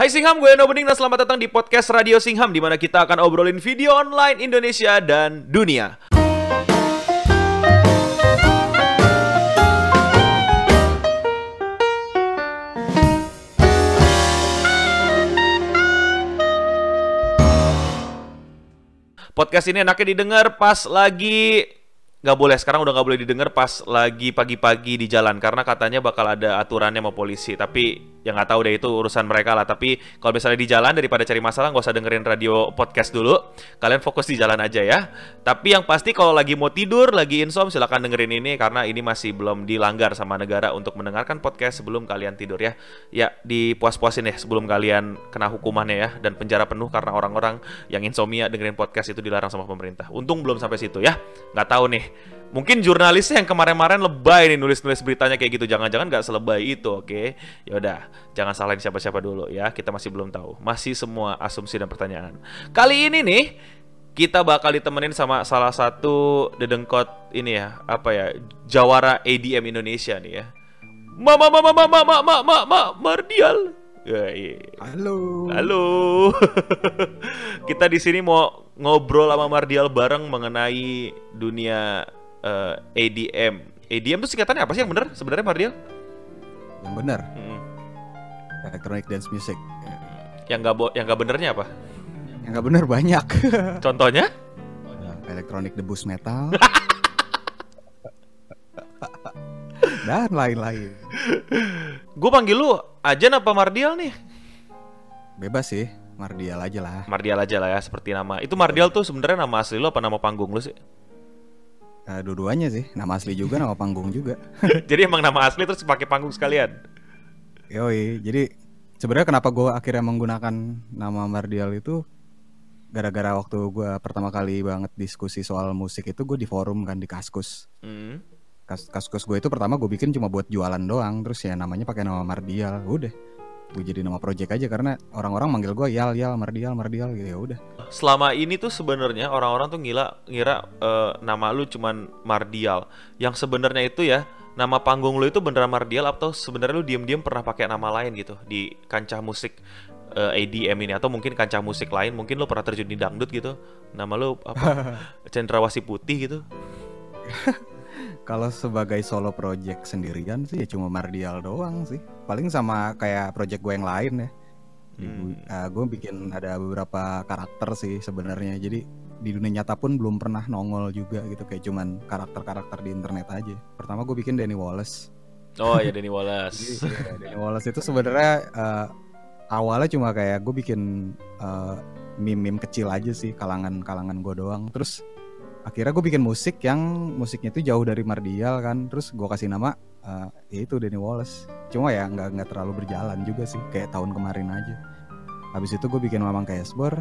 Hai Singham, gue Eno Bening dan selamat datang di podcast Radio Singham di mana kita akan obrolin video online Indonesia dan dunia. Podcast ini enaknya didengar pas lagi nggak boleh sekarang udah nggak boleh didengar pas lagi pagi-pagi di jalan karena katanya bakal ada aturannya sama polisi. Tapi yang nggak tahu deh itu urusan mereka lah. Tapi kalau misalnya di jalan daripada cari masalah nggak usah dengerin radio podcast dulu. Kalian fokus di jalan aja ya. Tapi yang pasti kalau lagi mau tidur lagi insom silahkan dengerin ini karena ini masih belum dilanggar sama negara untuk mendengarkan podcast sebelum kalian tidur ya. Ya dipuas-puasin ya sebelum kalian kena hukumannya ya dan penjara penuh karena orang-orang yang insomnia dengerin podcast itu dilarang sama pemerintah. Untung belum sampai situ ya. Nggak tahu nih Mungkin jurnalisnya yang kemarin-kemarin lebay nih nulis-nulis beritanya kayak gitu. Jangan-jangan nggak selebay itu, oke? Okay? Ya udah, jangan salahin siapa-siapa dulu ya. Kita masih belum tahu. Masih semua asumsi dan pertanyaan. Kali ini nih kita bakal ditemenin sama salah satu dedengkot ini ya, apa ya? Jawara ADM Indonesia nih ya. Mama mama mama mama mama mama Mardial. Halo. Halo. kita di sini mau ngobrol sama Mardial bareng mengenai dunia uh, eh, ADM. ADM itu singkatannya apa sih yang benar sebenarnya Mardial? Yang benar. Hmm. Electronic Dance Music. Yang nggak yang nggak benernya apa? Yang nggak bener banyak. Contohnya? Electronic Debus Metal. dan lain-lain. Gue panggil lu Ajan apa Mardial nih? Bebas sih, Mardial aja lah. Mardial aja lah ya, seperti nama. Itu Mardial tuh sebenarnya nama asli lu apa nama panggung lu sih? Uh, dua-duanya sih, nama asli juga, nama panggung juga. jadi emang nama asli terus pakai panggung sekalian. Yoi, jadi sebenarnya kenapa gue akhirnya menggunakan nama Mardial itu gara-gara waktu gue pertama kali banget diskusi soal musik itu gue di forum kan di Kaskus. Mm. Kas Kaskus gue itu pertama gue bikin cuma buat jualan doang, terus ya namanya pakai nama Mardial, udah gue jadi nama project aja karena orang-orang manggil gue Yal Yal Mardial Mardial gitu ya udah. Selama ini tuh sebenarnya orang-orang tuh ngira ngira uh, nama lu cuman Mardial. Yang sebenarnya itu ya nama panggung lu itu beneran Mardial atau sebenarnya lu diem-diem pernah pakai nama lain gitu di kancah musik uh, eh, ADM ini atau mungkin kancah musik lain mungkin lu pernah terjun di dangdut gitu. Nama lu apa? Cendrawasih Putih gitu. Kalau sebagai solo project sendirian sih ya cuma Mardial doang sih. Paling sama kayak project gue yang lain ya. Hmm. Uh, ah, gue bikin ada beberapa karakter sih sebenarnya. Jadi di dunia nyata pun belum pernah nongol juga gitu kayak cuman karakter-karakter di internet aja. Pertama gue bikin Danny Wallace. Oh ya Danny Wallace. Jadi, ya, Danny Wallace itu sebenarnya uh, awalnya cuma kayak gue bikin uh, meme-meme kecil aja sih kalangan-kalangan gue doang. Terus akhirnya gue bikin musik yang musiknya itu jauh dari Mardial kan. Terus gue kasih nama uh, ya itu Danny Wallace. Cuma ya nggak nggak terlalu berjalan juga sih kayak tahun kemarin aja. Habis itu gue bikin Mamang Casper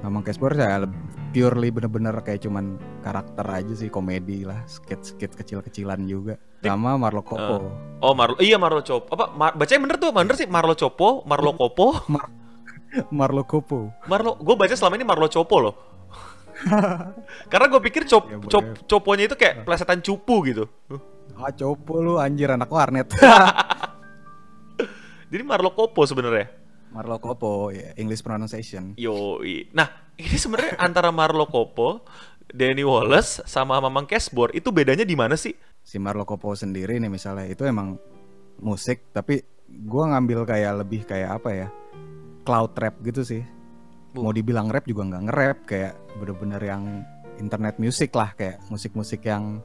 Mamang Casper ya purely bener-bener kayak cuman karakter aja sih komedi lah skit-skit kecil-kecilan juga. Sama Marlo Kopo. Uh, oh Marlo iya Marlo Copo apa Mar bacanya bener tuh bener sih Marlo Copo Marlo Kopo. Mar Marlo Kopo. Marlo gue baca selama ini Marlo Copo loh Karena gue pikir cop, ya, cop coponya itu kayak plesetan cupu gitu. Ah copo lu anjir anak warnet. Jadi Marlo Kopo sebenarnya. Marlo Kopo ya English pronunciation. Yo, nah ini sebenarnya antara Marlo Kopo, Danny Wallace sama Mamang Cashboard itu bedanya di mana sih? Si Marlo Kopo sendiri nih misalnya itu emang musik tapi gue ngambil kayak lebih kayak apa ya cloud rap gitu sih Bu. mau dibilang rap juga nggak nge-rap kayak bener-bener yang internet music lah kayak musik-musik yang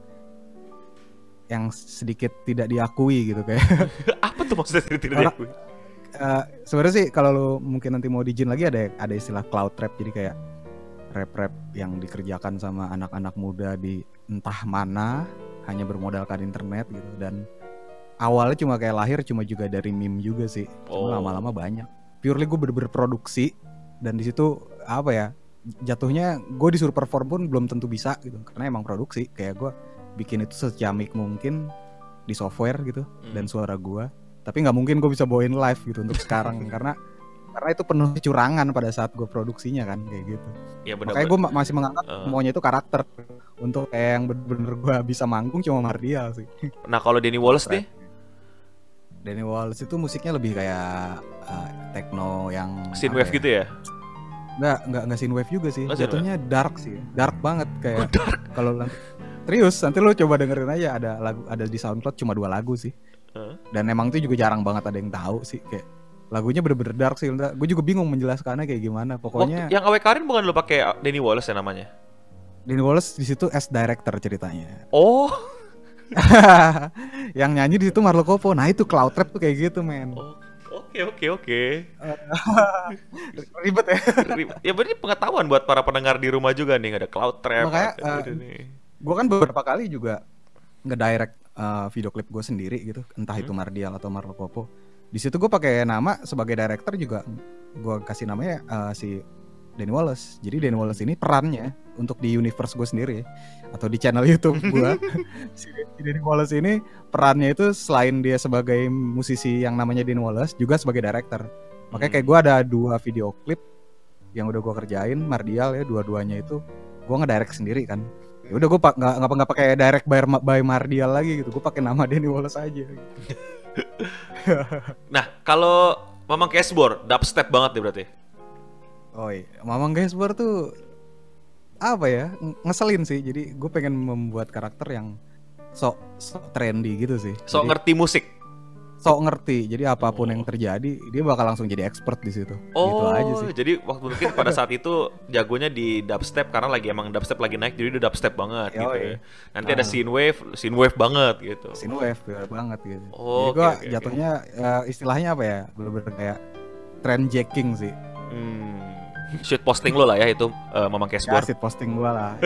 yang sedikit tidak diakui gitu kayak apa tuh maksudnya tidak diakui? Uh, sebenarnya sih kalau lo mungkin nanti mau dijin lagi ada ada istilah cloud rap jadi kayak rap-rap yang dikerjakan sama anak-anak muda di entah mana hanya bermodalkan internet gitu dan awalnya cuma kayak lahir cuma juga dari meme juga sih cuma oh. lama-lama banyak purely gue bener-bener produksi dan di situ apa ya jatuhnya gue disuruh perform pun belum tentu bisa gitu. Karena emang produksi kayak gue bikin itu secamik mungkin di software gitu hmm. dan suara gue tapi nggak mungkin gue bisa bawain live gitu untuk sekarang karena karena itu penuh kecurangan pada saat gue produksinya kan kayak gitu. Ya, bener, makanya gue masih menganggap uh. semuanya itu karakter. Untuk kayak yang bener-bener gue bisa manggung cuma Mardial sih. Nah kalau Denny Wallace deh Danny Wallace itu musiknya lebih kayak uh, techno yang Synthwave gitu ya? Enggak, enggak enggak synthwave juga sih. Oh, Jatuhnya dark sih. Dark banget kayak kalau nanti Serius, nanti lo coba dengerin aja ada lagu ada di SoundCloud cuma dua lagu sih. Heeh. Dan emang itu juga jarang banget ada yang tahu sih kayak lagunya bener-bener dark sih. Gue juga bingung menjelaskannya kayak gimana. Pokoknya Waktu yang awe Karin bukan lo pakai Danny Wallace ya namanya? Danny Wallace di situ as director ceritanya. Oh, yang nyanyi di situ Marlo Kopo. Nah, itu Cloud Trap tuh kayak gitu, men. oh, oke oke oke. Ribet ya. ya berarti pengetahuan buat para pendengar di rumah juga nih ada cloud trap. Makanya, ada eh, gue kan beberapa kali juga ngedirect uh, video klip gue sendiri gitu entah itu Hmm. Mardial atau Marlo Popo di situ gue pakai nama sebagai director juga gue kasih namanya uh, si Danny Wallace. Jadi Danny Wallace ini perannya untuk di universe gue sendiri atau di channel YouTube gue si Danny Wallace ini perannya itu selain dia sebagai musisi yang namanya Danny Wallace juga sebagai director. Makanya kayak gue ada dua video klip yang udah gue kerjain Mardial ya dua-duanya itu gue ngedirect sendiri kan. Ya udah gue nggak nggak nggak pakai direct by, by Mardial lagi gitu gue pakai nama Danny Wallace aja Nah, kalau Mamang Cashboard dubstep banget nih berarti. Oh iya Mamang Gasper tuh apa ya ng- ngeselin sih jadi gue pengen membuat karakter yang sok sok trendy gitu sih So Jadi, ngerti musik. sok ngerti jadi apa pun Oh. yang terjadi dia bakal langsung jadi expert di situ gitu Oh, aja sih jadi waktu mungkin pada saat itu jagonya di dubstep karena lagi emang dubstep lagi naik jadi udah dubstep banget gitu Yoi. ya. Nanti ada Ah. synthwave, synthwave banget gitu. Synthwave ya, banget gitu Oh, jadi gue oke, oke, jatuhnya eh, istilahnya apa ya bener-bener kayak trend jacking sih Hmm. Shoot posting lo lah ya itu eh, Mamang ya Cashboard. asid posting gue lah.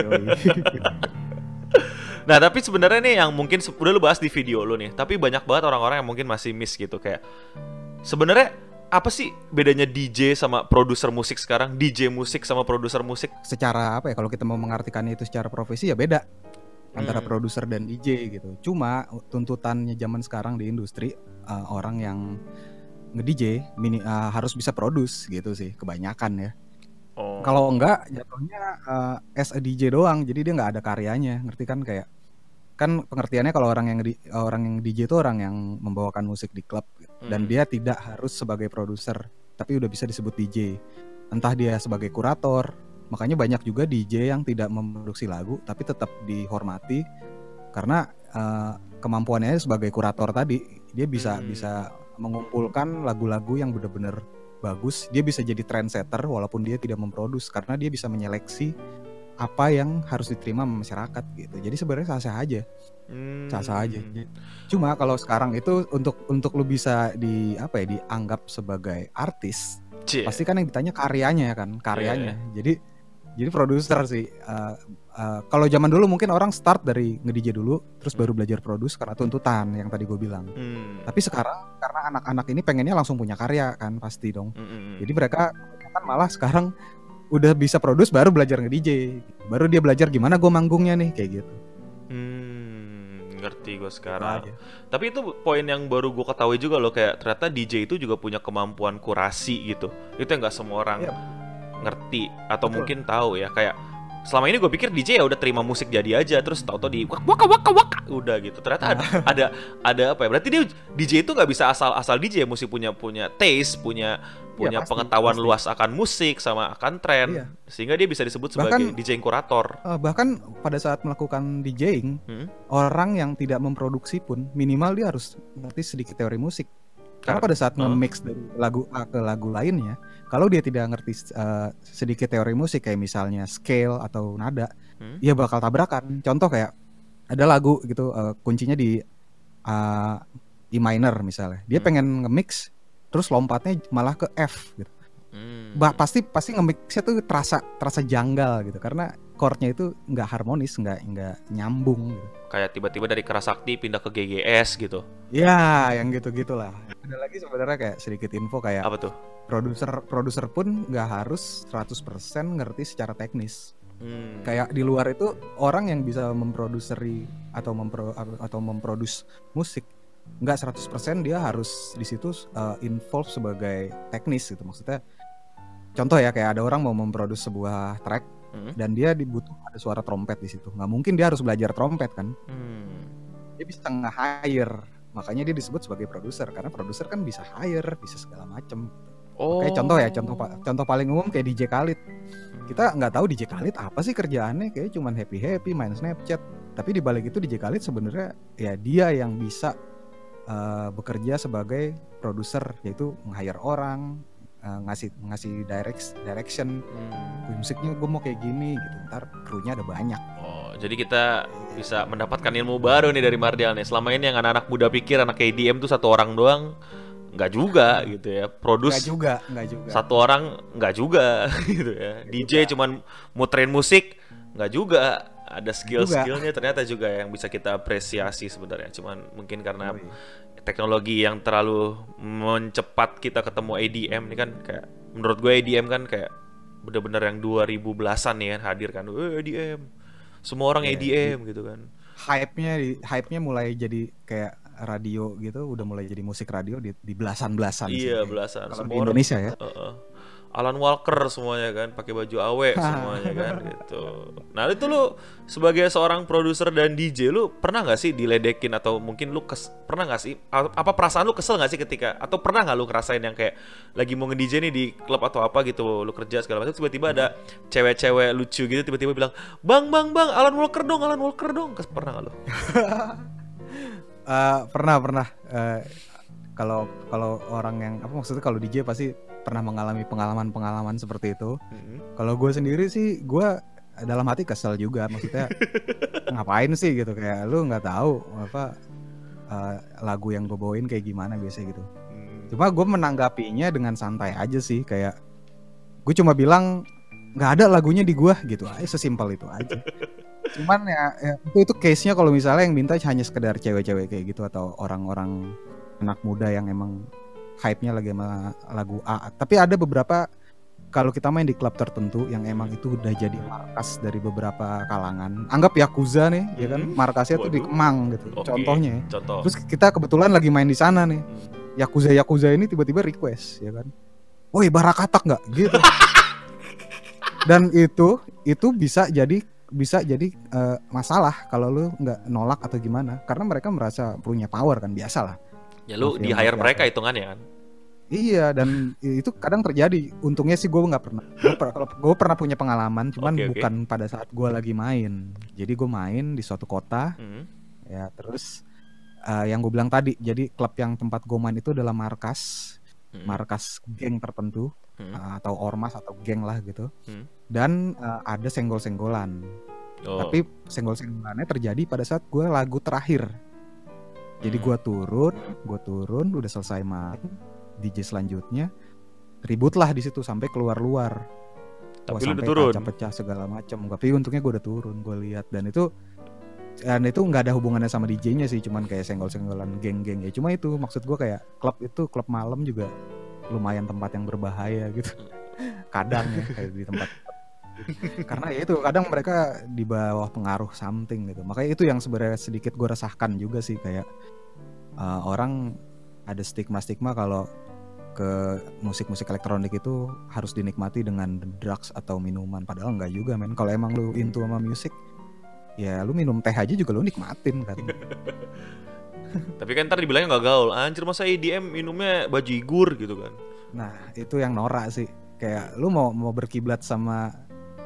Nah, tapi sebenarnya nih yang mungkin udah lu bahas di video lu nih, tapi banyak banget orang-orang yang mungkin masih miss gitu kayak sebenarnya apa sih bedanya DJ sama produser musik sekarang? DJ musik sama produser musik? secara apa ya kalau kita mau mengartikan itu secara profesi ya beda antara Hmm. produser dan DJ gitu. Cuma tuntutannya zaman sekarang di industri uh, orang yang nge-DJ mini uh, harus bisa produce gitu sih kebanyakan ya. Oh. Kalau enggak jatuhnya uh, as a DJ doang jadi dia nggak ada karyanya ngerti kan kayak kan pengertiannya kalau orang yang di, orang yang DJ itu orang yang membawakan musik di klub gitu. dan Hmm. dia tidak harus sebagai produser tapi udah bisa disebut DJ entah dia sebagai kurator makanya banyak juga DJ yang tidak memproduksi lagu tapi tetap dihormati karena eh, kemampuannya sebagai kurator tadi dia bisa Hmm. bisa mengumpulkan lagu-lagu yang benar-benar bagus dia bisa jadi trendsetter walaupun dia tidak memproduksi karena dia bisa menyeleksi apa yang harus diterima masyarakat gitu jadi sebenarnya sah-sah aja Hmm. sah-sah aja. Cuma kalau sekarang itu untuk untuk lu bisa di apa ya dianggap sebagai artis, Cie. pasti kan yang ditanya karyanya kan, karyanya. Jadi jadi produser sih. Uh, uh, kalau zaman dulu mungkin orang start dari nge-DJ dulu, terus baru belajar produce karena tuntutan yang tadi gue bilang. Hmm. Tapi sekarang karena anak-anak ini pengennya langsung punya karya kan pasti dong. Hmm, hmm, hmm. Jadi mereka kan malah sekarang udah bisa produce baru belajar nge-DJ. Baru dia belajar gimana gue manggungnya nih kayak gitu. Hmm, ngerti gue Itu sekarang. aja. Tapi itu poin yang baru gue ketahui juga loh kayak ternyata DJ itu juga punya kemampuan kurasi gitu. Itu yang nggak semua orang Iya. Ngerti atau Betul. mungkin tahu ya kayak selama ini gue pikir DJ ya udah terima musik jadi aja terus tau-tau di wak- waka waka waka udah gitu ternyata ada ada ada apa ya berarti dia DJ itu nggak bisa asal asal DJ ya mesti punya punya taste punya punya Iya, pasti, pengetahuan pasti. luas akan musik sama akan tren Iya. sehingga dia bisa disebut sebagai Bahkan- DJ yang kurator Eh, bahkan pada saat melakukan DJing, Hmm? orang yang tidak memproduksi pun minimal dia harus ngerti sedikit teori musik. Karena Kar- pada saat Oh. nge-mix dari lagu A ke lagu lainnya, kalau dia tidak ngerti eh, sedikit teori musik kayak misalnya scale atau nada, Hmm? ya bakal tabrakan. Contoh kayak ada lagu gitu eh, kuncinya di eh, E minor misalnya. Dia Hmm. pengen nge-mix terus lompatnya malah ke F gitu. Hmm. Bah, pasti pasti nge-mixnya tuh terasa terasa janggal gitu karena chordnya itu nggak harmonis, nggak nggak nyambung gitu. kayak tiba-tiba dari Kerasakti pindah ke GGS gitu Ya, yang gitu-gitulah. Ada lagi sebenarnya kayak sedikit info kayak apa tuh produser produser pun nggak harus 100% ngerti secara teknis. Hmm. Kayak di luar itu orang yang bisa memproduseri atau mempro atau memproduce musik nggak 100% dia harus di situ uh, involve sebagai teknis gitu maksudnya. Contoh ya kayak ada orang mau memproduce sebuah track Hmm. dan dia dibutuh ada suara trompet di situ. Nggak mungkin dia harus belajar trompet kan. Hmm. dia bisa nge-hire makanya dia disebut sebagai produser karena produser kan bisa hire bisa segala macem Oh. kayak contoh ya contoh contoh paling umum kayak DJ Khalid kita nggak tahu DJ Khalid apa sih kerjaannya kayak cuman happy happy main Snapchat tapi di balik itu DJ Khalid sebenarnya ya dia yang bisa eh, bekerja sebagai produser yaitu nge-hire orang eh, ngasih ngasih direct direction Hmm. "Wih, musiknya gue mau kayak gini gitu ntar krunya ada banyak Oh, jadi kita bisa mendapatkan ilmu baru nih dari Mardial nih. Selama ini yang anak-anak muda pikir anak EDM tuh satu orang doang, nggak juga gitu ya. Produce nggak juga nggak juga satu orang nggak juga gitu ya. DJ cuman muterin musik nggak juga. Ada skill-skillnya ternyata juga yang bisa kita apresiasi sebenarnya. Cuman mungkin karena Yoi. Teknologi yang terlalu mencepat kita ketemu ADM ini kan kayak menurut gue ADM kan kayak bener-bener yang 2000 belasan nih kan hadir kan. Eh, ADM. Semua orang Iya, ADM gitu kan. hype-nya hype-nya mulai jadi kayak radio gitu udah mulai jadi musik radio di, di belasan-belasan sih Iya, kayak. belasan. kalau Semua di orang- Indonesia ya Heeh. Alan Walker semuanya kan pakai baju awe semuanya kan gitu. Nah itu lu sebagai seorang produser dan DJ lu pernah nggak sih diledekin atau mungkin lu kes, pernah nggak sih apa perasaan lu kesel nggak sih ketika atau pernah nggak lu ngerasain yang kayak lagi mau nge-DJ nih di klub atau apa gitu lu kerja segala macam tiba-tiba ada cewek-cewek lucu gitu tiba-tiba bilang bang bang bang Alan Walker dong Alan Walker dong Kes- pernah nggak lu? Eh, pernah pernah Eh, kalau kalau orang yang apa maksudnya kalau DJ pasti pernah mengalami pengalaman-pengalaman seperti itu. Kalau gue sendiri sih gue dalam hati kesel juga. Maksudnya ngapain sih gitu? Kayak lu nggak tahu apa eh, lagu yang gue bawain kayak gimana biasanya gitu. Hmm. cuma gue menanggapinya dengan santai aja sih. Kayak gue cuma bilang nggak ada lagunya di gua gitu. Aja sesimpel itu aja. Cuman ya, ya, itu itu case nya kalau misalnya yang minta hanya sekedar cewek-cewek kayak gitu atau orang-orang anak muda yang emang hype-nya lagi sama lagu A tapi ada beberapa kalau kita main di klub tertentu yang emang itu udah jadi markas dari beberapa kalangan anggap Yakuza nih ya kan Hmm. markasnya tuh di Waduh. Kemang gitu Oke. contohnya ya. Contoh. Terus kita kebetulan lagi main di sana nih. Hmm. Yakuza Yakuza ini tiba-tiba request ya kan. Woi barakatak nggak gitu. Dan itu itu bisa jadi bisa jadi eh, masalah kalau lu nggak nolak atau gimana karena mereka merasa punya power kan biasa lah. Ya lu di hire mereka hitungannya kan. Iya dan itu kadang terjadi. Untungnya sih gue nggak pernah. Gue per- pernah punya pengalaman, cuman oke. bukan pada saat gue lagi main. Jadi gue main di suatu kota, Hmm. ya terus eh, yang gue bilang tadi. Jadi klub yang tempat gue main itu adalah markas, Hmm. markas geng tertentu Hmm. eh, atau ormas atau geng lah gitu. Hmm. Dan eh, ada senggol-senggolan. Oh. Tapi senggol-senggolannya terjadi pada saat gue lagu terakhir. Jadi Hmm. gue turun, gue turun, udah selesai main. DJ selanjutnya ributlah di situ sampai keluar-luar. Tapi Wah, lu udah sampai turun. pecah-pecah segala macam. Tapi untungnya gue udah turun, gue lihat dan itu dan itu nggak ada hubungannya sama DJ-nya sih, cuman kayak senggol-senggolan geng-geng ya. Cuma itu maksud gue kayak klub itu klub malam juga lumayan tempat yang berbahaya gitu. Kadang ya kayak di tempat karena ya itu kadang mereka di bawah pengaruh something gitu. Makanya itu yang sebenarnya sedikit gue resahkan juga sih kayak uh, orang ada stigma-stigma kalau ke musik-musik elektronik itu harus dinikmati dengan drugs atau minuman padahal enggak juga men kalau emang lu into sama musik ya lu minum teh aja juga lu nikmatin kan Tapi kan ntar dibilangnya nggak gaul. Anjir masa EDM minumnya baju igur gitu kan. nah itu yang norak sih kayak lu mau mau berkiblat sama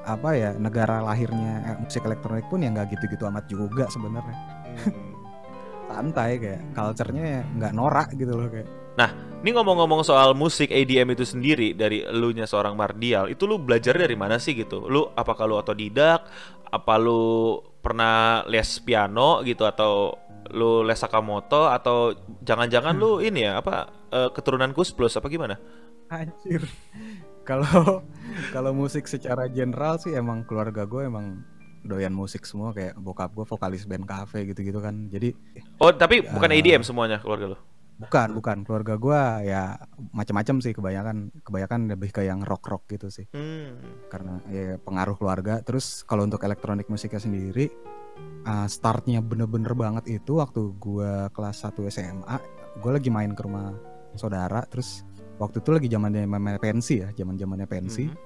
apa ya negara lahirnya eh, musik elektronik pun ya nggak gitu-gitu amat juga sebenarnya Hmm. santai kayak culture-nya ya nggak norak gitu loh kayak Ini ngomong-ngomong soal musik EDM itu sendiri dari elunya seorang Mardial, itu lu belajar dari mana sih gitu? Lu apakah lu otodidak? Apa lu pernah les piano gitu atau lu les Sakamoto atau jangan-jangan lu ini ya apa eh, keturunan Kus Plus apa gimana? Anjir. Kalau kalau musik secara general sih emang keluarga gue emang doyan musik semua kayak bokap gue vokalis band cafe gitu-gitu kan. Jadi Oh, tapi bukan Ya. EDM semuanya keluarga lu. Bukan bukan keluarga gue ya macam-macam sih kebanyakan kebanyakan lebih ke yang rock-rock gitu sih. Hmm. Karena ya pengaruh keluarga. Terus kalau untuk elektronik musiknya sendiri uh, startnya bener-bener banget itu waktu gue kelas 1 SMA. Gue lagi main ke rumah saudara terus waktu itu lagi zamannya zamannya pensi ya, zaman-zamannya pensi. Mhm.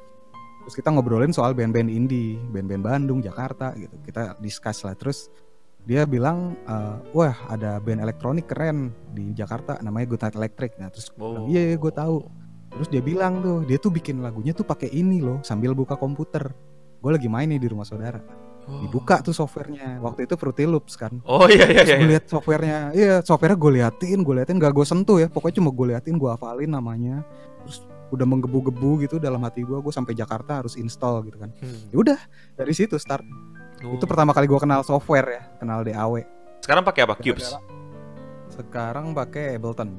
Terus kita ngobrolin soal band-band indie, band-band Bandung, Jakarta gitu. Kita discuss lah. Terus dia bilang eh, wah ada band elektronik keren di Jakarta namanya Good Night Electric nah terus Oh. iya gue tahu terus dia bilang tuh dia tuh bikin lagunya tuh pakai ini loh sambil buka komputer gue lagi main nih di rumah saudara Oh. dibuka tuh softwarenya waktu itu Fruity Loops kan Oh iya iya Terus iya. gue iya. lihat softwarenya, iya softwarenya gue liatin, gue liatin gak gue sentuh ya, pokoknya cuma gue liatin, gue hafalin namanya, terus udah menggebu-gebu gitu dalam hati gue, gue sampai Jakarta harus install gitu kan. Hmm. Ya udah dari situ start. Oh. Itu pertama kali gue kenal software ya, kenal DAW. Sekarang pakai apa? Cubes. Sekarang pakai Ableton.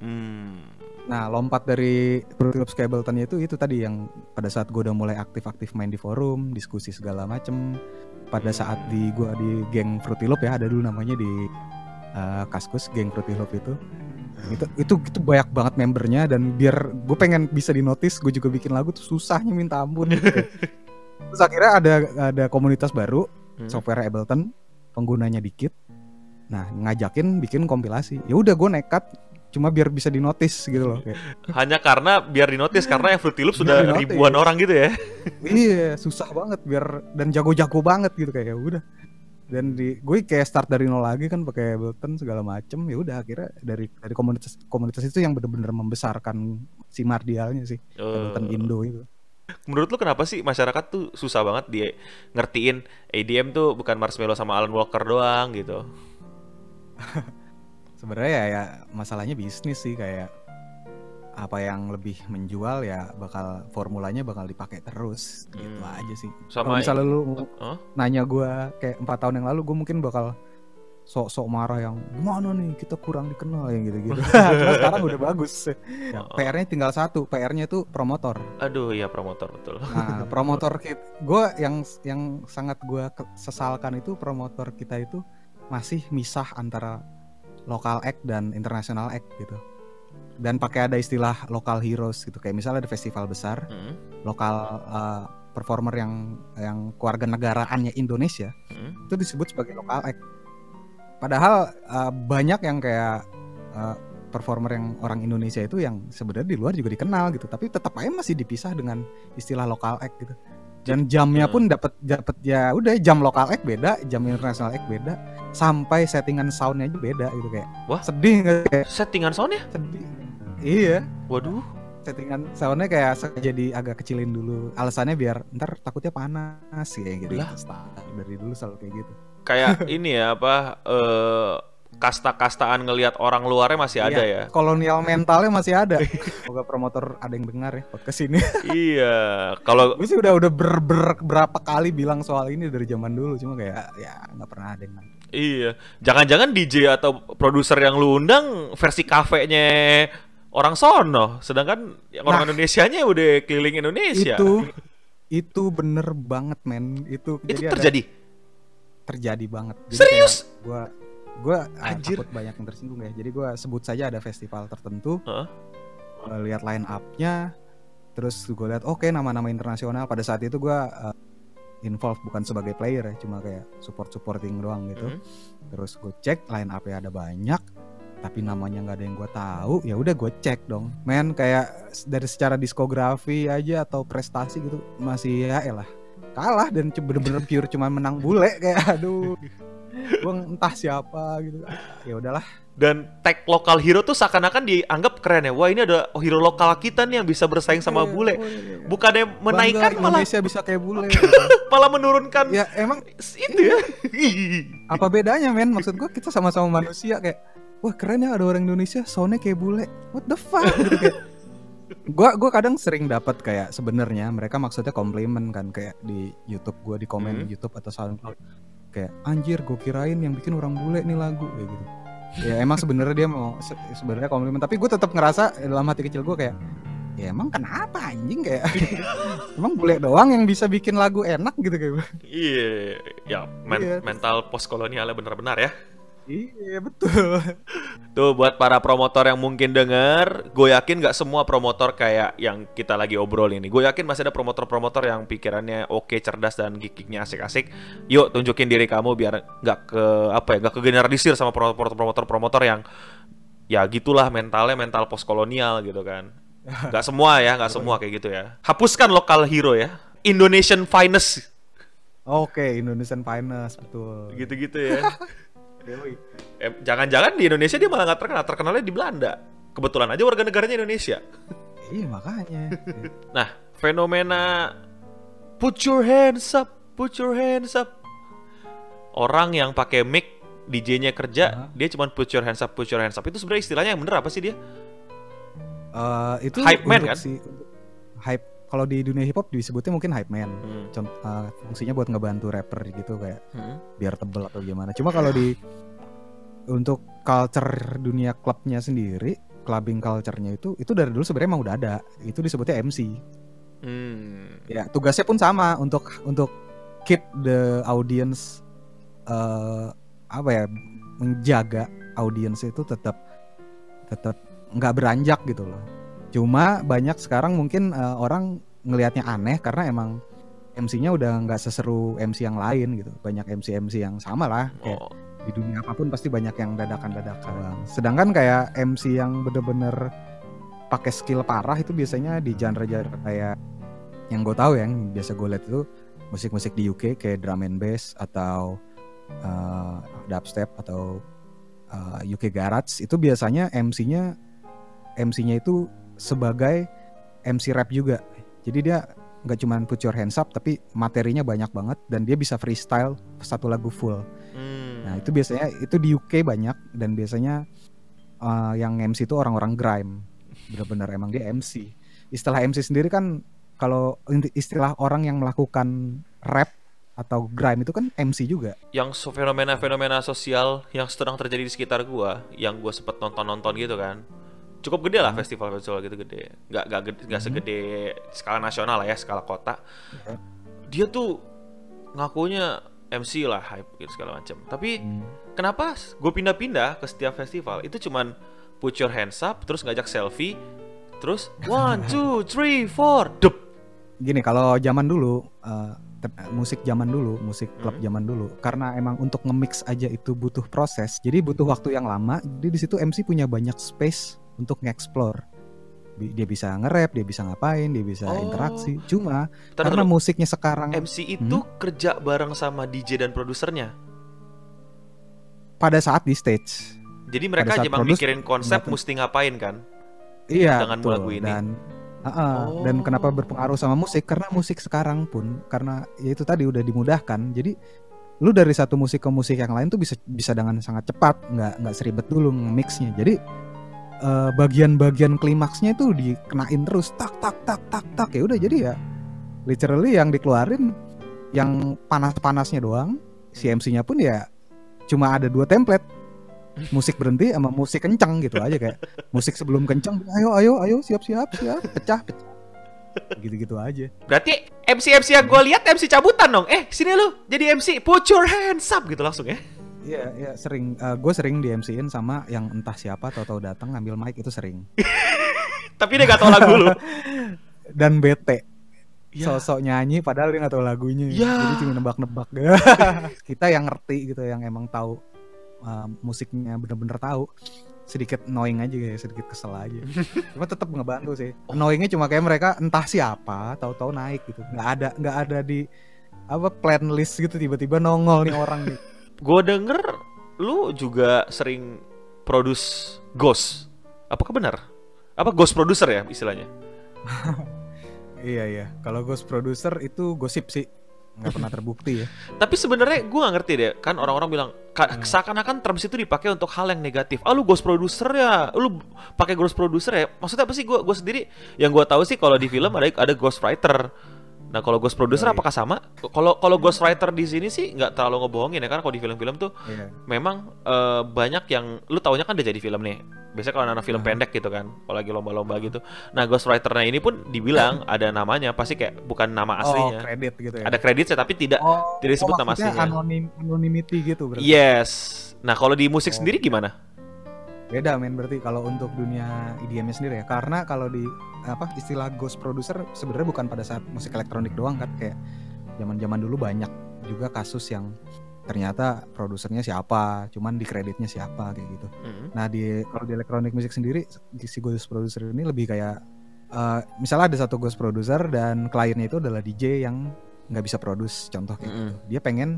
Hmm. Nah lompat dari Fruity Loops ke Ableton itu itu tadi yang pada saat gue udah mulai aktif-aktif main di forum, diskusi segala macem. Pada saat di gue di geng Fruity Loop ya ada dulu namanya di eh, Kaskus geng Fruity Loop itu. Itu itu itu banyak banget membernya dan biar gue pengen bisa di notice gue juga bikin lagu tuh susahnya minta ampun. gitu. Terus akhirnya ada ada komunitas baru Hmm. software Ableton penggunanya dikit. Nah ngajakin bikin kompilasi. Ya udah gue nekat cuma biar bisa di notice gitu loh. Kayak, Hanya karena biar di notice karena yang Fruity Loops sudah di-notice. ribuan orang gitu ya. iya susah banget biar dan jago-jago banget gitu kayak ya udah dan di gue kayak start dari nol lagi kan pakai Ableton segala macem ya udah akhirnya dari dari komunitas komunitas itu yang bener-bener membesarkan si Mardialnya sih Ableton Eh, Indo itu Menurut lu kenapa sih masyarakat tuh susah banget dia ngertiin ADM tuh bukan Marshmello sama Alan Walker doang gitu. sebenarnya ya, ya masalahnya bisnis sih kayak apa yang lebih menjual ya bakal formulanya bakal dipakai terus gitu Hmm. aja sih Sama kalau misalnya lu Hah? nanya gue kayak empat tahun yang lalu gue mungkin bakal sok-sok marah yang gimana nih kita kurang dikenal yang gitu-gitu cuma sekarang udah bagus ya, Oh. PR-nya tinggal satu PR-nya tuh promotor Aduh ya promotor betul. nah promotor kita gue yang yang sangat gue sesalkan itu promotor kita itu masih misah antara lokal act dan international act gitu dan pakai ada istilah lokal heroes gitu kayak misalnya ada festival besar Hmm, lokal uh, performer yang yang keluarga negaraannya Indonesia hmm. itu disebut sebagai lokal act. Padahal uh, banyak yang kayak uh, performer yang orang Indonesia itu yang sebenarnya di luar juga dikenal gitu, tapi tetap aja masih dipisah dengan istilah lokal act gitu. Dan jamnya pun dapat dapat ya udah jam lokal act beda, jam international act beda, sampai settingan soundnya aja beda gitu kayak. Wah. sedih nggak kayak Settingan soundnya? sedih. Iya, Waduh. Settingan soundnya kayak jadi agak kecilin dulu. Alasannya biar ntar takutnya panas kayak gitu. Lah. Dari dulu selalu kayak gitu. Kayak ini ya apa eh kasta-kastaan ngelihat orang luarnya masih ada ya. Iya, Kolonial mentalnya masih ada. Semoga promotor ada yang dengar ya podcast ini. iya. Kalau Gue sih udah udah ber, ber- berapa kali bilang soal ini dari zaman dulu, cuma kayak ya nggak pernah ada yang. Iya, jangan-jangan DJ atau produser yang lu undang versi kafenya orang sono, sedangkan orang Nah. Indonesianya udah keliling Indonesia. Itu itu bener banget men. Itu, Itu jadi ada- terjadi. terjadi banget. Serius? Gue gue Anjir. takut banyak yang tersinggung ya. Jadi gue sebut saja ada festival tertentu. Gua lihat line up-nya, terus gue lihat oke nama-nama internasional. Pada saat itu gue uh, involved bukan sebagai player ya, cuma kayak support supporting doang gitu. Mhm. Terus gue cek line up-nya ada banyak, tapi namanya nggak ada yang gue tahu. Ya udah gue cek dong. Men kayak dari secara diskografi aja atau prestasi gitu masih ya elah kalah dan bener-bener pure cuma menang bule kayak aduh gue entah siapa gitu ya udahlah Dan tag lokal hero tuh seakan-akan dianggap keren ya. Wah ini ada hero lokal kita nih yang bisa bersaing sama Iya, bule. Bukannya menaikkan Bangga malah Indonesia bisa kayak bule malah menurunkan ya emang itu ya. Apa bedanya men maksud gue kita sama-sama manusia kayak wah keren ya ada orang Indonesia soundnya kayak bule. What the fuck? Gitu kayak. Gua gua kadang sering dapat kayak sebenarnya mereka maksudnya komplimen kan kayak di YouTube gua di komen Hmm. YouTube atau SoundCloud. Kayak anjir gue kirain yang bikin orang bule nih lagu kayak gitu. Ya emang sebenarnya dia mau se- sebenarnya komplimen tapi gue tetap ngerasa dalam hati kecil gue kayak ya emang kenapa anjing? Kayak emang bule doang yang bisa bikin lagu enak gitu kayak. Iya, ya men- Iya. mental postkolonialnya benar-benar ya. Iya betul Tuh buat para promotor yang mungkin denger, gue yakin nggak semua promotor kayak yang kita lagi obrol ini. Gue yakin masih ada promotor-promotor yang pikirannya oke, cerdas dan gigiknya asik-asik. Yuk tunjukin diri kamu biar nggak ke apa ya, nggak kegeneralisir sama promotor-promotor yang ya gitulah mentalnya mental postkolonial gitu kan. Nggak semua ya, nggak semua kayak gitu ya. Hapuskan lokal hero ya. Indonesian finest. Oke, Indonesian Finest betul. Gitu-gitu ya. eh, jangan-jangan di Indonesia dia malah nggak terkenal, terkenalnya di Belanda. Kebetulan aja warga negaranya Indonesia. Iya makanya. nah, fenomena put your hands up, put your hands up. Orang yang pakai mic DJ-nya kerja, uh -huh. dia cuma put your hands up, put your hands up. Itu sebenarnya istilahnya yang bener apa sih dia? Uh, itu hype man kan? Si, hype kalau di dunia hip hop disebutnya mungkin hype man. Hmm. Contoh, uh, fungsinya buat ngebantu rapper gitu kayak hmm. biar tebel atau gimana. Cuma kalau di untuk culture dunia klubnya sendiri, clubbing culture-nya itu itu dari dulu sebenarnya emang udah ada. Itu disebutnya MC. Hmm. Ya, tugasnya pun sama untuk untuk keep the audience uh, apa ya menjaga audiens itu tetap tetap nggak beranjak gitu loh. Cuma banyak sekarang mungkin uh, orang ngelihatnya aneh karena emang MC-nya udah nggak seseru MC yang lain gitu. Banyak MC-MC yang sama lah kayak oh. di dunia apa pun pasti banyak yang dadakan-dadakan. Sedangkan kayak MC yang bener-bener pakai skill parah itu biasanya di genre-genre kayak yang gue tahu yang biasa gue lihat itu musik-musik di UK kayak drum and bass atau uh, dubstep atau uh, eh, UK garage itu biasanya MC-nya MC-nya itu sebagai MC rap juga. Jadi dia nggak cuma put your hands up tapi materinya banyak banget dan dia bisa freestyle satu lagu full. Hmm. Nah itu biasanya itu di UK banyak dan biasanya uh, yang MC itu orang-orang grime. Bener-bener emang dia MC. Istilah MC sendiri kan kalau istilah orang yang melakukan rap atau grime itu kan MC juga. Yang fenomena-fenomena sosial yang sedang terjadi di sekitar gua, yang gua sempet nonton-nonton gitu kan cukup gede lah festival-festival gitu gede nggak nggak nggak hmm. segede skala nasional lah ya skala kota hmm. dia tuh ngakunya MC lah hype gitu segala macam tapi hmm. kenapa gue pindah-pindah ke setiap festival itu cuman put your hands up terus ngajak selfie terus one two three four dup gini kalau zaman dulu uh, musik zaman dulu, musik klub hmm. zaman dulu, karena emang untuk nge-mix aja itu butuh proses, jadi butuh waktu yang lama. Jadi di situ MC punya banyak space untuk nge-explore dia bisa nge-rap, dia bisa ngapain, dia bisa oh. interaksi. Cuma Tadu, karena musiknya sekarang MC itu hmm? kerja bareng sama DJ dan produsernya. Pada saat di stage. Jadi mereka cuma mikirin konsep datang. mesti ngapain kan? Iya, dengan betul. lagu ini. Dan uh, uh, oh. dan kenapa berpengaruh sama musik? Karena musik sekarang pun karena ya itu tadi udah dimudahkan. Jadi lu dari satu musik ke musik yang lain tuh bisa bisa dengan sangat cepat, nggak nggak seribet dulu mixnya. Jadi uh, bagian-bagian klimaksnya itu dikenain terus tak tak tak tak tak. Ya udah jadi ya literally yang dikeluarin yang panas-panasnya doang si MC-nya pun ya cuma ada dua template. Musik berhenti sama musik kencang gitu aja kayak musik sebelum kencang ayo ayo ayo siap siap siap pecah pecah. Gitu-gitu aja. Berarti MC MC yang gue lihat MC cabutan dong. Eh sini lu jadi MC put your hands up gitu langsung ya Iya, iya sering. Uh, eh, gue sering di MC-in sama yang entah siapa tahu-tahu datang ngambil mic itu sering. Tapi dia gak tahu lagu lu. Dan bete. Ya. Sosok nyanyi padahal dia gak tahu lagunya. Ya. Jadi cuma nebak-nebak. Kita yang ngerti gitu, yang emang tahu uh, musiknya bener-bener tahu. Sedikit annoying aja ya, sedikit kesel aja. cuma tetap ngebantu sih. Oh. Annoyingnya cuma kayak mereka entah siapa, tahu-tahu naik gitu. Nggak ada, nggak ada di apa plan list gitu tiba-tiba nongol nih orang nih gue denger lu juga sering produce ghost. Apakah benar? Apa ghost producer ya istilahnya? iya iya. Kalau ghost producer itu gosip sih nggak pernah terbukti ya. Tapi sebenarnya gue gak ngerti deh, kan orang-orang bilang hmm. seakan-akan terms itu dipakai untuk hal yang negatif. Ah lu ghost producer ya, lu pakai ghost producer ya. Maksudnya apa sih? Gue gue sendiri yang gue tahu sih kalau di film ada ada ghost writer. Nah kalau ghost producer oh, iya. apakah sama? Kalau kalau ghost writer di sini sih nggak terlalu ngebohongin ya karena kalau di film-film tuh yeah. memang uh, banyak yang lu taunya kan udah jadi film nih. Biasanya kalau anak film uh. pendek gitu kan, kalau lagi lomba-lomba gitu. Nah ghost writernya ini pun dibilang ada namanya, pasti kayak bukan nama oh, aslinya. Oh, kredit gitu ya. Ada kredit tapi tidak oh, tidak disebut oh, nama aslinya. Anonim, anonymity gitu berarti. Yes. Nah kalau di musik oh. sendiri gimana? Beda men berarti kalau untuk dunia EDM-nya sendiri ya. Karena kalau di apa istilah ghost producer sebenarnya bukan pada saat musik elektronik doang kan kayak zaman-zaman dulu banyak juga kasus yang ternyata produsernya siapa, cuman di kreditnya siapa kayak gitu. Mm-hmm. Nah di kalau di elektronik musik sendiri si ghost producer ini lebih kayak uh, misalnya ada satu ghost producer dan kliennya itu adalah DJ yang nggak bisa produce contoh kayak Mm-mm. gitu. Dia pengen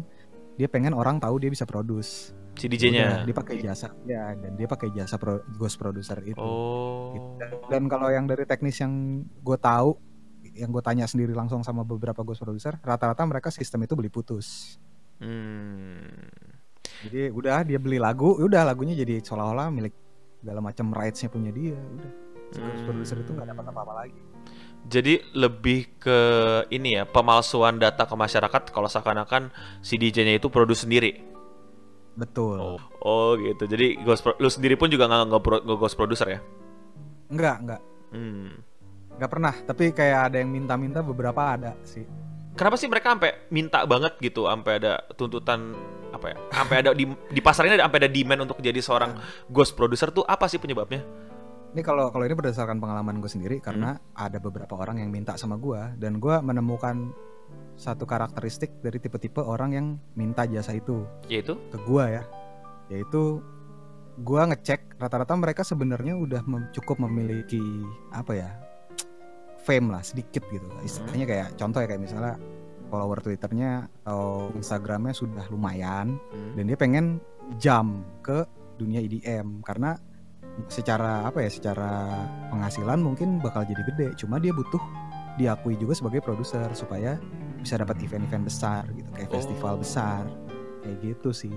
dia pengen orang tahu dia bisa produce. Si DJ-nya. dia pakai jasa ya dan dia pakai jasa pro, ghost producer itu. Oh. Gitu. Dan kalau yang dari teknis yang gue tahu, yang gue tanya sendiri langsung sama beberapa ghost producer, rata-rata mereka sistem itu beli putus. Hmm. Jadi udah dia beli lagu, ya udah lagunya jadi seolah-olah milik segala macam rights-nya punya dia. Udah. Si ghost Hmm. producer itu nggak dapat apa-apa lagi. Jadi lebih ke ini ya pemalsuan data ke masyarakat kalau seakan-akan si DJ-nya itu produce sendiri. Betul. Oh, oh gitu. Jadi ghost pro- lu sendiri pun juga nggak nggak ghost producer ya? Enggak, enggak. Hmm. Enggak pernah, tapi kayak ada yang minta-minta beberapa ada sih. Kenapa sih mereka sampai minta banget gitu, sampai ada tuntutan apa ya? Sampai ada di di pasar ini ada sampai ada demand untuk jadi seorang ghost producer tuh apa sih penyebabnya? Ini kalau kalau ini berdasarkan pengalaman gue sendiri karena ada beberapa orang yang minta sama gue dan gue menemukan satu karakteristik dari tipe-tipe orang yang minta jasa itu. Yaitu? Ke gue ya, yaitu gue ngecek rata-rata mereka sebenarnya udah mem- cukup memiliki apa ya fame lah sedikit gitu. Istilahnya kayak contoh ya kayak misalnya follower twitternya atau instagramnya sudah lumayan hmm. dan dia pengen jam ke dunia EDM karena secara apa ya secara penghasilan mungkin bakal jadi gede. Cuma dia butuh diakui juga sebagai produser supaya bisa dapat event-event besar gitu kayak Oh. festival besar kayak gitu sih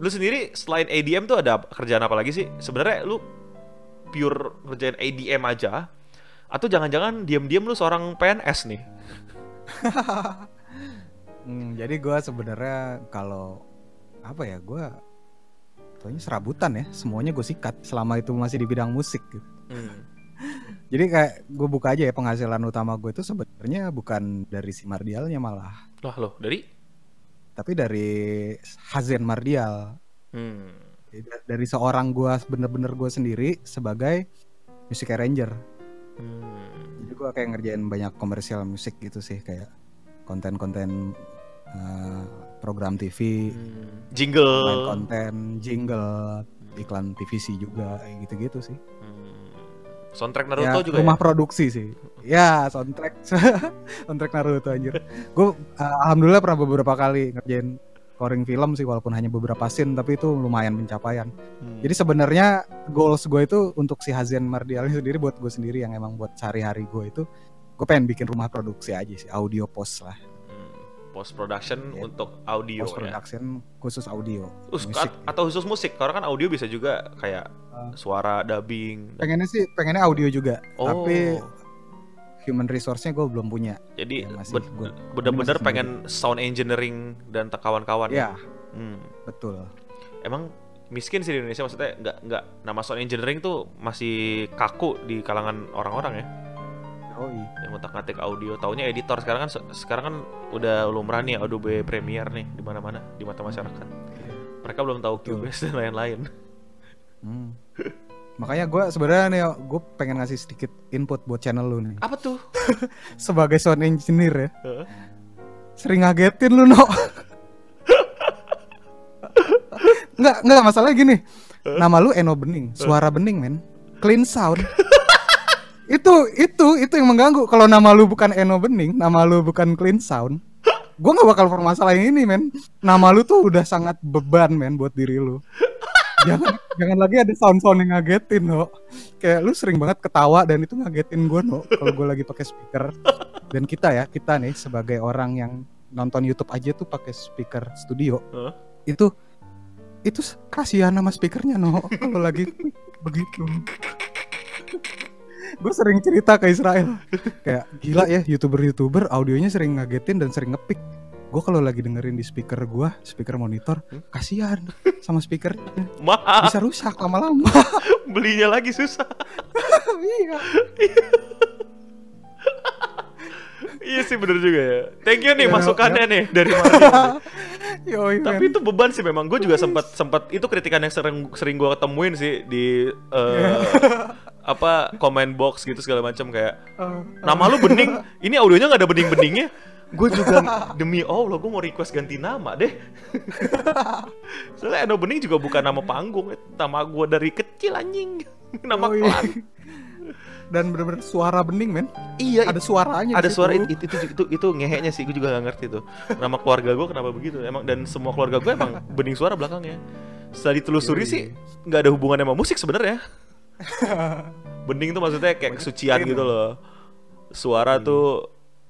lu sendiri selain ADM tuh ada kerjaan apa lagi sih? Sebenarnya lu pure kerjaan ADM aja atau jangan-jangan diam-diam lu seorang PNS nih? Hmm, jadi gue sebenarnya kalau apa ya gue Pokoknya serabutan ya, semuanya gue sikat selama itu masih di bidang musik gitu. Hmm. Jadi kayak gue buka aja ya penghasilan utama gue itu sebenarnya bukan dari si Mardialnya malah, Lah lo dari? tapi dari Hazen Mardial. Hmm. Dari seorang gue bener-bener gue sendiri sebagai music arranger. Hmm. Jadi gue kayak ngerjain banyak komersial musik gitu sih kayak konten-konten eh, program TV, Hmm. Jingle. konten, jingle, iklan TVC juga gitu-gitu sih. Hmm. Soundtrack ya, Naruto juga rumah ya? produksi sih. Ya, soundtrack soundtrack Naruto anjir. Gue alhamdulillah pernah beberapa kali ngerjain scoring film sih walaupun hanya beberapa scene tapi itu lumayan pencapaian. Hmm. Jadi sebenarnya goals gue itu untuk si Hazian Mardial ini sendiri buat gue sendiri yang emang buat sehari-hari gue itu gue pengen bikin rumah produksi aja sih, audio post lah. Post production Ya. untuk audio Post ya. production khusus audio. Us- musik. a- atau khusus musik. Karena kan audio bisa juga kayak Ah. suara dubbing. Pengennya sih pengennya audio juga, Oh. tapi human resource-nya gue belum punya. Jadi Ya, masih ben- gua- bener-bener pengen sound engineering dan kawan-kawan. Ya, Hmm. betul. Emang miskin sih di Indonesia maksudnya nggak nggak nama sound engineering tuh masih kaku di kalangan orang-orang ya Oh iya. yang otak ngatik audio taunya editor sekarang kan sekarang kan udah lumrah nih Adobe Premiere nih di mana-mana di mata masyarakat mereka belum tahu. Cubase dan lain-lain Hmm. Makanya gue sebenarnya nih gue pengen ngasih sedikit input buat channel lu nih. apa tuh Sebagai sound engineer ya, Heeh. sering ngagetin lu no. Nggak nggak masalah gini. Nama lu Eno Bening, suara bening men, clean sound. itu itu itu yang mengganggu. Kalau nama lu bukan Eno Bening, nama lu bukan clean sound, gue nggak bakal permasalahin ini men. Nama lu tuh udah sangat beban men buat diri lu. jangan jangan lagi ada sound sound yang ngagetin no kayak lu sering banget ketawa dan itu ngagetin gue no kalau gue lagi pakai speaker dan kita ya kita nih sebagai orang yang nonton YouTube aja tuh pakai speaker studio Hah? itu itu kasihan sama speakernya no kalau lagi begitu gue sering cerita ke Israel. Kayak gila ya youtuber youtuber audionya sering ngagetin dan sering ngepick. Gue kalau lagi dengerin di speaker gue speaker monitor Hmm? kasihan sama speaker. Bisa rusak lama-lama. Belinya lagi susah. Iya. Iya sih bener juga ya. Thank you nih Ya, masukannya nih dari Mario Yoi, Tapi men. itu beban sih memang. Gue juga sempat sempat itu kritikan yang sering sering gue ketemuin sih di eh, apa comment box gitu segala macam kayak Uh, nama lu bening, ini audionya nggak ada bening-beningnya. Gue juga demi Allah gue mau request ganti nama deh. Soalnya Eno Bening juga bukan nama panggung, nama gue dari kecil anjing. nama Yoi. klan. dan bener-bener suara bening men iya ada suaranya ada suara itu itu itu itu, itu ngeheknya sih gue juga gak ngerti tuh nama keluarga gue kenapa begitu emang dan semua keluarga gue emang bening suara belakangnya setelah ditelusuri Yoi. sih nggak ada hubungannya sama musik sebenarnya bening tuh maksudnya kayak kesucian gitu loh. Suara Iya. tuh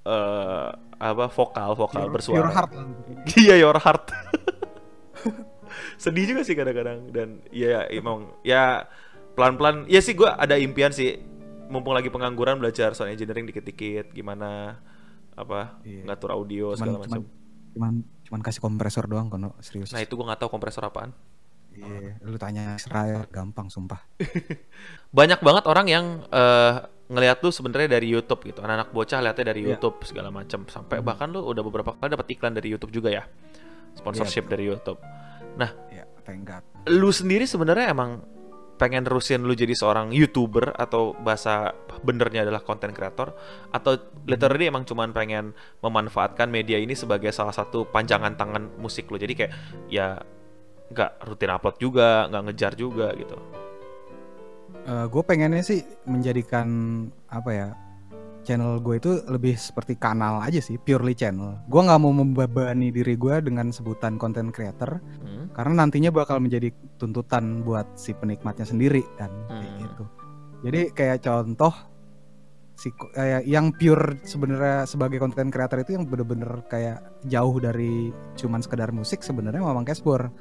eh apa vokal vokal Pure- bersuara. pure heart. Iya your heart. Sedih juga sih kadang-kadang. Dan ya emang ya pelan-pelan. Ya sih gue ada impian sih. Mumpung lagi pengangguran belajar sound engineering dikit-dikit gimana apa Iya. ngatur audio cuman, segala cuman, macam cuman cuman kasih kompresor doang kono. Serius. Nah itu gue nggak tahu kompresor apaan iya lu tanya Israel gampang sumpah. Banyak banget orang yang eh, ngelihat tuh sebenarnya dari YouTube gitu. Anak-anak bocah lihatnya dari Iya. YouTube segala macam sampai bahkan lu udah beberapa kali dapat iklan dari YouTube juga ya? Sponsorship Iya, dari YouTube. Nah ya thank God. lu sendiri sebenarnya emang pengen terusin lu jadi seorang youtuber atau bahasa benernya adalah content creator? Atau literally emang cuman pengen memanfaatkan media ini sebagai salah satu panjangan tangan musik lu? Jadi kayak ya nggak rutin upload juga nggak ngejar juga gitu gue pengennya sih menjadikan apa ya channel gue itu lebih seperti kanal aja sih purely channel gue nggak mau membebani diri gue dengan sebutan content creator Hmm. karena nantinya bakal menjadi tuntutan buat si penikmatnya sendiri kan kayak Hmm. gitu jadi kayak contoh si kayak yang pure sebenarnya sebagai content creator itu yang bener-bener kayak jauh dari cuman sekedar musik sebenarnya Mamang Cashbor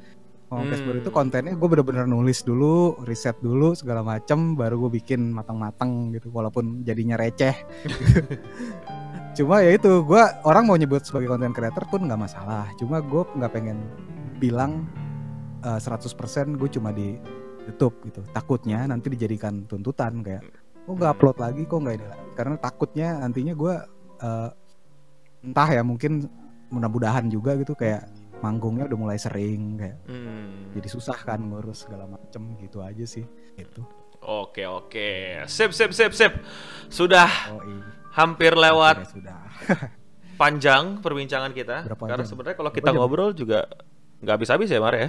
Mamang Hmm. Cashbor itu kontennya gue bener-bener nulis dulu riset dulu segala macem baru gue bikin matang-matang gitu walaupun jadinya receh. Cuma ya itu gue orang mau nyebut sebagai content creator pun nggak masalah. Cuma gue nggak pengen bilang eh, 100% gue cuma di YouTube gitu. Takutnya nanti dijadikan tuntutan kayak kok nggak upload lagi kok nggak ini lagi? Karena takutnya nantinya gue eh, entah ya mungkin mudah-mudahan juga gitu kayak manggungnya udah mulai sering kayak Hmm. jadi susah kan ngurus segala macem gitu aja sih gitu Oke oke, sip sip sip sip. Sudah oh iya hampir lewat sudah panjang perbincangan kita. Berapa Karena sebenarnya kalau Berapa kita jam? ngobrol juga nggak habis-habis ya Mar ya.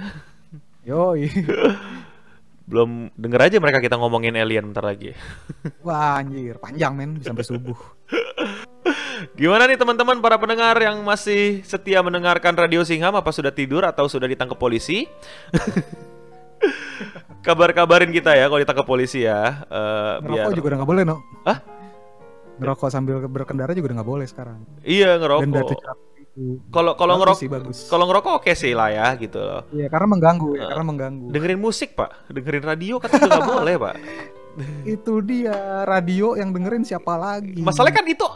yo Belum denger aja mereka kita ngomongin alien bentar lagi. wah anjir panjang men sampai subuh Gimana nih teman-teman para pendengar yang masih setia mendengarkan Radio Singham apa sudah tidur atau sudah ditangkap polisi? Kabar-kabarin kita ya kalau ditangkap polisi ya. Eh, biar ngerokok juga udah nggak boleh no Hah? ngerokok sambil berkendara juga udah nggak boleh sekarang iya ngerokok. Kalau kalau ngerokok kalau ngerokok oke sih lah ya gitu loh. Iya karena mengganggu ya Eh, karena mengganggu Dengerin musik pak, dengerin radio kan juga nggak boleh pak. itu dia radio yang dengerin siapa lagi Masalahnya kan itu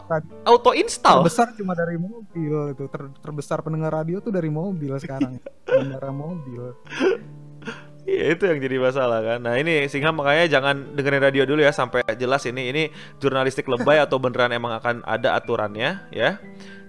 auto install. terbesar cuma dari mobil itu Ter- terbesar pendengar radio tuh dari mobil sekarang pengendara mobil Iya itu yang jadi masalah kan. Nah ini sehingga makanya jangan dengerin radio dulu ya sampai jelas ini ini jurnalistik lebay atau beneran emang akan ada aturannya ya.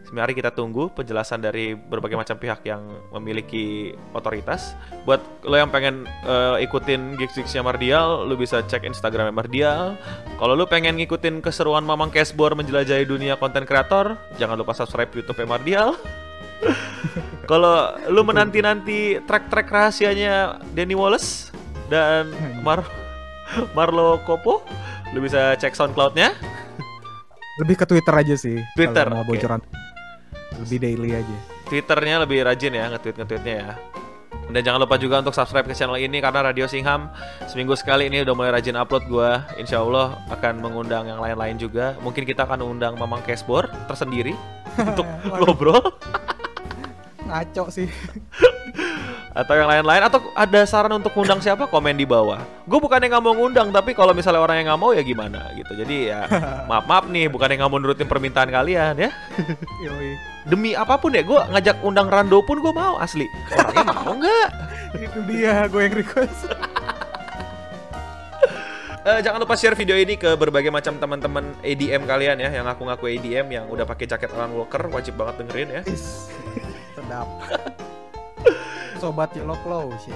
Mari kita tunggu penjelasan dari berbagai macam pihak yang memiliki otoritas. Buat lo yang pengen eh, ikutin gigs-gigsnya Mardial, lo bisa cek Instagramnya Mardial. Kalau lo pengen ngikutin keseruan Mamang Cashbor menjelajahi dunia konten kreator, jangan lupa subscribe YouTube Mardial. Kalau lu menanti-nanti track-track rahasianya Danny Wallace dan Mar Marlo Kopo, lu bisa cek SoundCloud-nya. lebih ke Twitter aja sih Twitter, kalau mau bocoran lebih daily aja Twitternya lebih rajin ya nge-tweet nge-tweetnya ya. Dan jangan lupa juga untuk subscribe ke channel ini karena Radio Singham seminggu sekali ini udah mulai rajin upload gua. Insya Allah akan mengundang yang lain-lain juga. Mungkin kita akan undang Mamang Cashbor tersendiri untuk ngobrol ngaco sih atau yang lain-lain atau ada saran untuk ngundang siapa komen di bawah. Gue bukannya nggak mau ngundang tapi kalau misalnya orang yang nggak mau ya gimana gitu. Jadi ya maaf maaf nih bukannya nggak mau nurutin permintaan kalian ya. Yoi. Demi apa pun ya gue ngajak undang Rando pun gue mau asli. Orangnya mau nggak? itu dia gue yang request Eh, jangan lupa share video ini ke berbagai macam teman-teman ADM kalian ya yang ngaku-ngaku ADM yang udah pakai jaket Alan Walker wajib banget dengerin ya. Is, sedap sobat yellow claw sih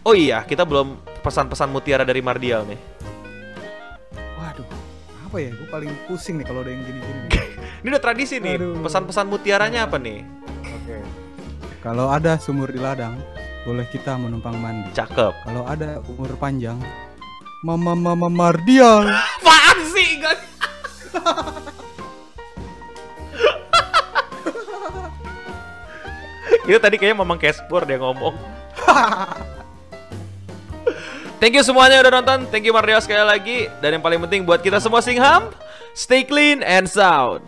Oh iya kita belum pesan-pesan mutiara dari Mardial nih. Apa ya gue paling pusing nih kalau ada yang gini-gini nih. Ini udah tradisi nih. Pesan-pesan mutiaranya apa nih? oke kalau ada sumur di ladang boleh kita menumpang mandi Cakep. kalau ada umur panjang Mama Mama Mardial. Apaan sih? Gak... Itu tadi kayaknya Mamang Cashboard dia ngomong. Thank you semuanya udah nonton. Thank you Mardio sekali lagi. Dan yang paling penting buat kita semua Singham, stay clean and sound.